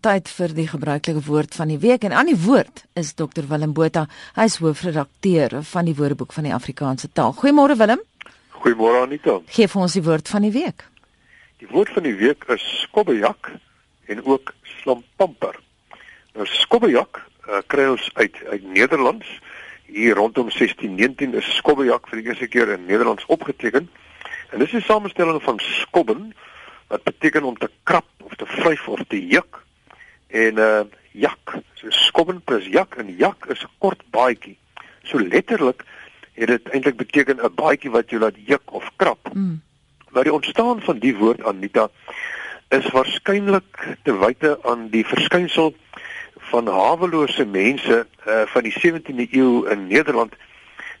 Tyd vir die gebruikelike woord van die week en aan die woord is Dr Willem Botha. Hy is hoofredakteur van die Woordeboek van die Afrikaanse taal. Goeiemôre Willem. Goeiemôre Anita. Geef ons die woord van die week. Die woord van die week is skobbejak en ook slampamper. Nou skobbejak uh, kry ons uit uit Nederlands. Hier rondom 1619 is skobbejak vir die eerste keer in Nederlands opgeteken. En dis 'n samestelling van skobben wat beteken om te krap of te vryf of te juk en uh jak so skobben plus jak en jak is 'n kort baadjie so letterlik het dit eintlik beteken 'n baadjie wat jou laat juk of krap mm. maar die ontstaan van die woord Anita is waarskynlik te wyte aan die verskynsel van hawelose mense uh van die 17de eeu in Nederland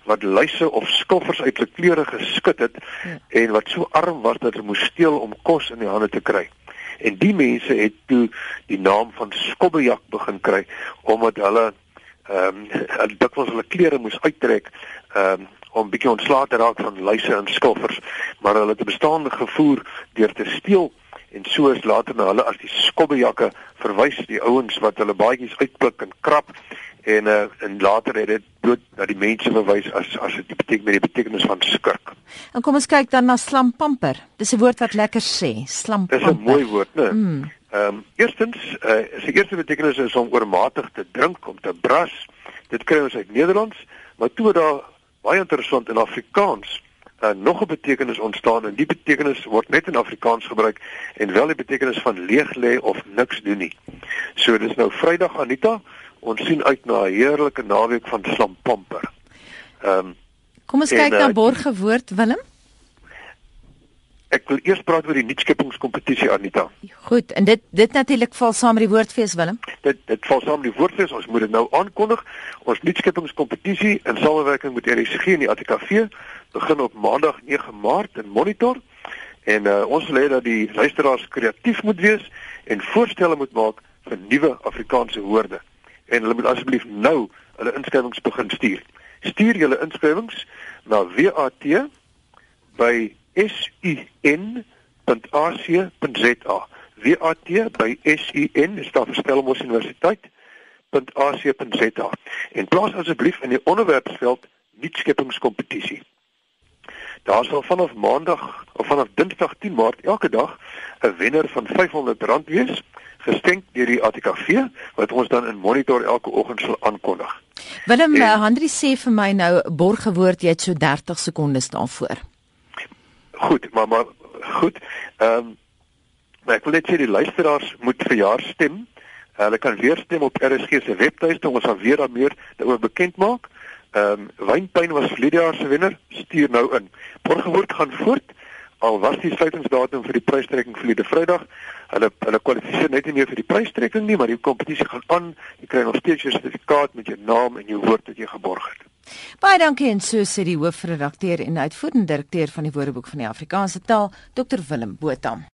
wat luise of skoffers uit hulle klere geskit het ja. en wat so arm was dat hulle moes steel om kos in die hande te kry. En die mense het toe die naam van skobbejak begin kry omdat hulle ehm um, dikwels hulle klere moes uittrek ehm um, om bietjie ontslae te raak van luise en skoffers, maar hulle het 'n bestaande gevoer deur te steel en so is later na hulle as die skobbejakke verwys, die ouens wat hulle baadjies uitpluk en krap en uh, en later het dit bloot dat die mense verwys as as dit beteken met die betekenis van skurk. En kom ons kyk dan na slampamper. Dis 'n woord wat lekker sê, slampamper. Dis 'n mooi woord, né? Mm. Ehm um, eerstens, uh, sy eerste betekenis is om oormatig te drink, om te bras. Dit kry ons uit Nederlands, maar toe daar baie interessant in Afrikaans uh, nog 'n betekenis ontstaan en die betekenis word net in Afrikaans gebruik en wel die betekenis van leeg lê of niks doen nie. So dis nou Vrydag Anita, ons sien uit na 'n heerlike naweek van slampamper. Ehm um, Kom ons en, kyk na uh, borgewoord Willem. Ek wil eers praat oor die nuutskeppingskompetisie Anita. Goed, en dit dit natuurlik val saam met die woordfees Willem. Dit dit val saam met die woordfees. Ons moet dit nou aankondig. Ons nuutskeppingskompetisie in samewerking met RSG en die ATKV begin op Maandag 9 Maart in Monitor. En uh, ons wil hê dat die luisteraars kreatief moet wees en voorstelle moet maak vir nuwe Afrikaanse woorde. En hulle moet asseblief nou hulle inskrywings begin stuur. Stuur julle inskrywings na WAT by sin.ac.za. WAT by sin is daar Stellenbosch Universiteit.ac.za. En plaas asseblief in die onderwerpsveld nuutskeppingskompetisie. Daar sal vanaf maandag of vanaf dinsdag 10 maart elke dag 'n wenner van R500 wees geskenk deur die ATKV wat ons dan in monitor elke oggend sal aankondig. Willem en, eh, Hendrie sê vir my nou borgewoord jy het so 30 sekondes daarvoor. Goed, maar maar goed. Ehm um, maar ek wil net sê die luisteraars moet verjaar stem. Hulle kan weer stem op RSG se webtuiste. Ons gaan weer dan meer daaroor bekend maak. Ehm um, Wynpyn was verlede jaar se wenner. Stuur nou in. Borgewoord gaan voort. Al was die sluitingsdatum vir die prystrekking verlede Vrydag. Hulle hulle kwalifiseer net nie meer vir die prystrekking nie, maar die kompetisie gaan aan. Jy kry nog steeds jou sertifikaat met jou naam en jou woord wat jy geborg het. Baie dankie en so sê die hoofredakteur en uitvoerende direkteur van die Woordeboek van die Afrikaanse taal, Dr Willem Botha.